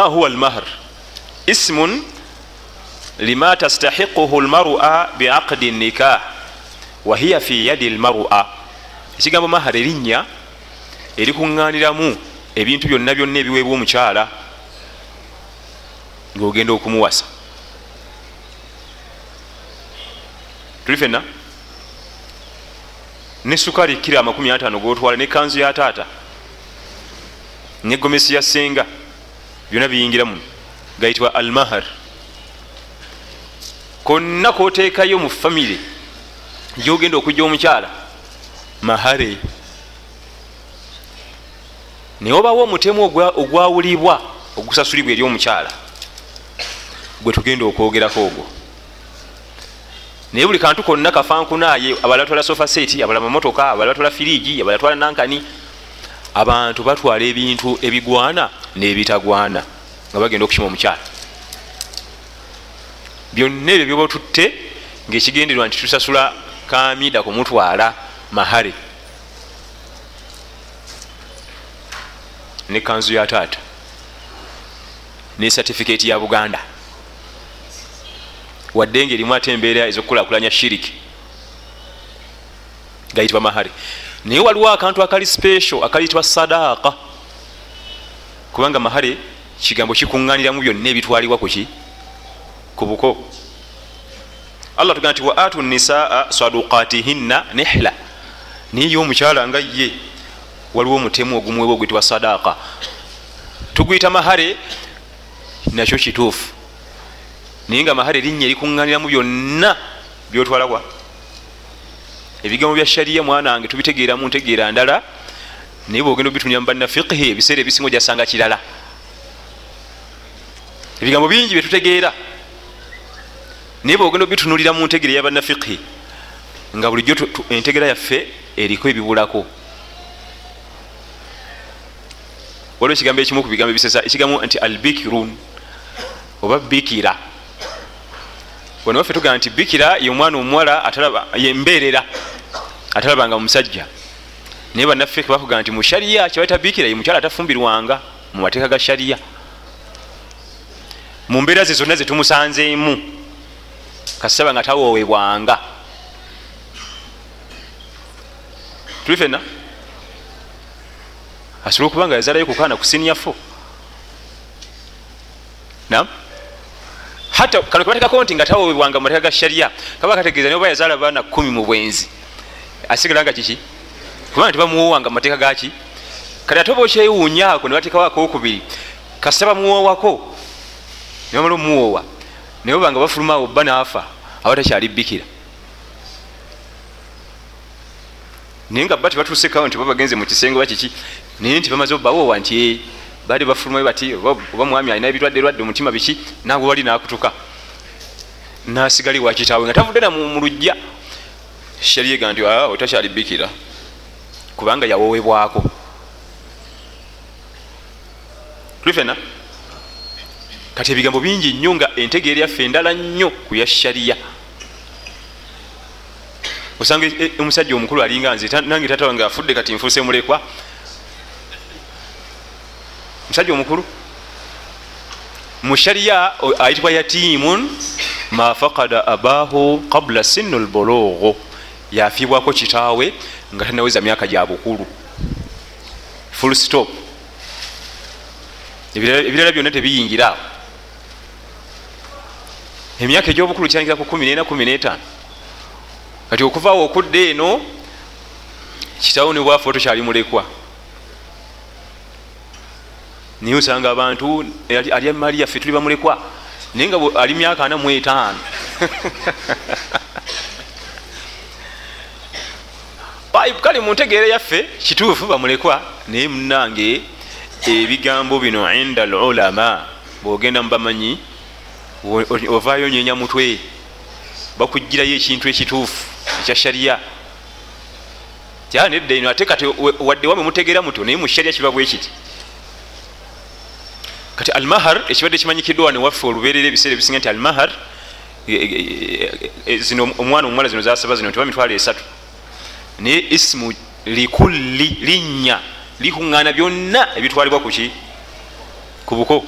ma huwa almahr ismun lima tastahiquhu lmarua biaqdi nikah wahiya fi yadi lmarua ekigambo mahar erinnya erikuŋŋaniramu ebintu byonna byonna ebiweebwa omukyala ngaogenda okumuwasa. Tuli fenna ne sukali kira amakumi ataano gotwala ne kanzu ya taata ne gomesi ya senga byonna biyingiramu gayitibwa almahar. Konna koteekayo mu famire gyogenda okujja omukyala mahare. Naye obawo omutemu ogwawulibwa ogusasulibwa eri omukyala gwe tugenda okwogerako ogwo. Naye buli kantu konna kafankunaye abala batwala sofa seti abala mamotoka abala batwala firiji abala batwala nankani abantu batwala ebintu ebigwana nebitagwana nga bagenda okukima omukyala. Byonna ebyo byobatutte ngaekigenderwa nti tusasula kamida kumutwala mahare ne kanzu ya taata ne satifiketi ya buganda. Wadde nga erimu ate embeera ezokukulakulanya shiriki gayitibwa mahare naye waliwo akantu akali special akayitibwa sadaaka kubanga mahare kigambo kikuŋŋaniramu byonna ebitwalibwa kuki ku buko. Allah tugamba nti wa atu nisaa sadukatihinna nihla. Naye omukyala nga ye waliwo omutemu ogumuwebwa ogwitibwa sadaaka tugwita mahare nakyo kituufu. Naye nga mahare erinnya erikuŋŋaniramu byonna byotwalawa ebigambo bya shariya mwana wange tubitegeeramu ntegeera ndala. Naye bwogenda obitunira mubanna fiqhi ebiseera ebisinga ojasanga kirala. Ebigambo bingi byetutegeera naye bwogenda obitunulira mu ntegera yabanna fiqhi nga bulijjo entegera yaffe eriko ebibulako. Waliwo ekigambo ekimu ku bigambo ebisesa ekigambo nti albikirun oba bikira. Wenewaffe tugamba nti bikira yomwana omuwala yembeerera atalabanga musajja naye bannaffe bakugamba nti mu shariya kyebaita bikira ye mukyala atafumbirwanga mu mateeka ga shariya mu mbeera ze zonna zetumusanzeemu kasaba nga tawoowebwanga. Tuli fenna asobole okuba nga yazalayo kukaana ku siniyafo nam hatta kano kebatekako nti nga tawoowebwanga mu mateeka ga shariya kaba kategeeza oba yazaala baana kumi mu bwenzi asigala nga kiki? Kubanga tebamuwoowanga mu mateeka gaki kati ate oba okyewuunyaako ne bateekawo akokubiri kasaba muwoowako ne bamala omuwoowa naye oba nga bafulumaawo bba naafa aba takyali bikira naye nga bba tebatuusekawo nti babagenze mu kisenge oba kiki naye nti bamaze obbawoowa nti baali bafulumayo bati oba mwami alina ebirwadde lwadde omutima biki? Naawe wali nakutuka nasigali wakitaawe nga tavudde na mu lujja sharyega nti otakyali bikira. Kubanga yawoowebwako. Tuli fena kati ebigambo bingi nnyo nga entegeera yaffe endala nnyo ku ya shariya osanga omusajja omukulu alinga nze nange tata wange afudde kati nfuuse mulekwa. Musajja omukulu mu shariya ayitibwa yatimun ma fakada abahu qabla sinu lbologho yafiibwako kitaawe nga tanaweza myaka gya bukulu. Full stop. Ebirala byonna tebiyingiraawo emyaka egyobukulu kyangira ku 14 15 kati okuvaawo okudda eno kitaawo ne bwafe tokyali mulekwa. Naye osanga abantu ali mali yaffe tuli bamulekwa. Naye nga ali myaka ana mu etaano kale mu ntegeera yaffe kituufu bamulekwa. Naye munange ebigambo bino inda lulama bwogenda mubamanyi ovaayo nyenya mutwe. Bakugirayo ekintu ekituufu ekya shariya nedda ino ate kati wadde wame mutegeera muto naye mu shariya kiba bwe kiti. Kati almahar ekibadde kimanyikiddwa wane waffe olubeerera ebiseera ebisinga nti almahar zino omwana omuwala zino zasaba zino tiba mitwalo esatu naye isimu likulli linnya likuŋŋaana byonna ebitwalibwa kuki ku buko.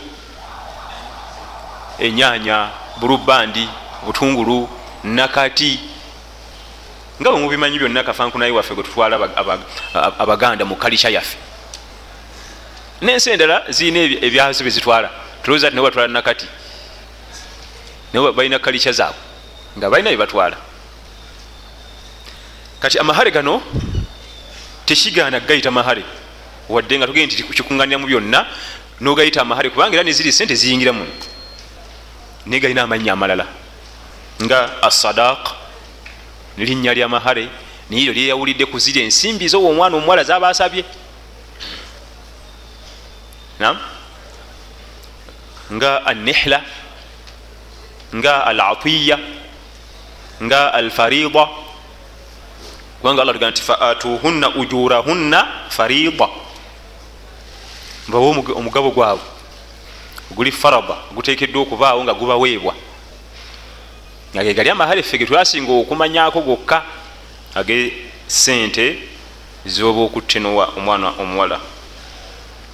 Enyanya bulubandi butungulu nakati nga bwe mubimanyi byonna kafankunaye waffe gwe tutwala abaganda mu kalica yaffe. Nensi endala zirina ebyazo byezitwala tulowooza ti nebatwala nakati balina kalica zaabwe nga balina byebatwala kati amahare gano tekigaana gayita mahare wadde nga tugende nti kikuŋŋaniramu byonna nogayita amahare kubanga era neziri sente ziyingira muno naye galina amannya amalala. Nga asadaq nelinnya lyamahare naye eryo lyeyawulidde ku ziri ensimbi zowa omwana omuwala zabasabye. Nga anihla nga al atiya nga alfarida kubanga allah tugaa nti faatuhunna ujurahunna farida mbawe omugabo gwabwe guli farada gutekeddwa okubaawo nga gubaweebwa nga gegali amahale ffe getwasinga okumanyako gokka age sente zoba okuttenowa omwana omuwala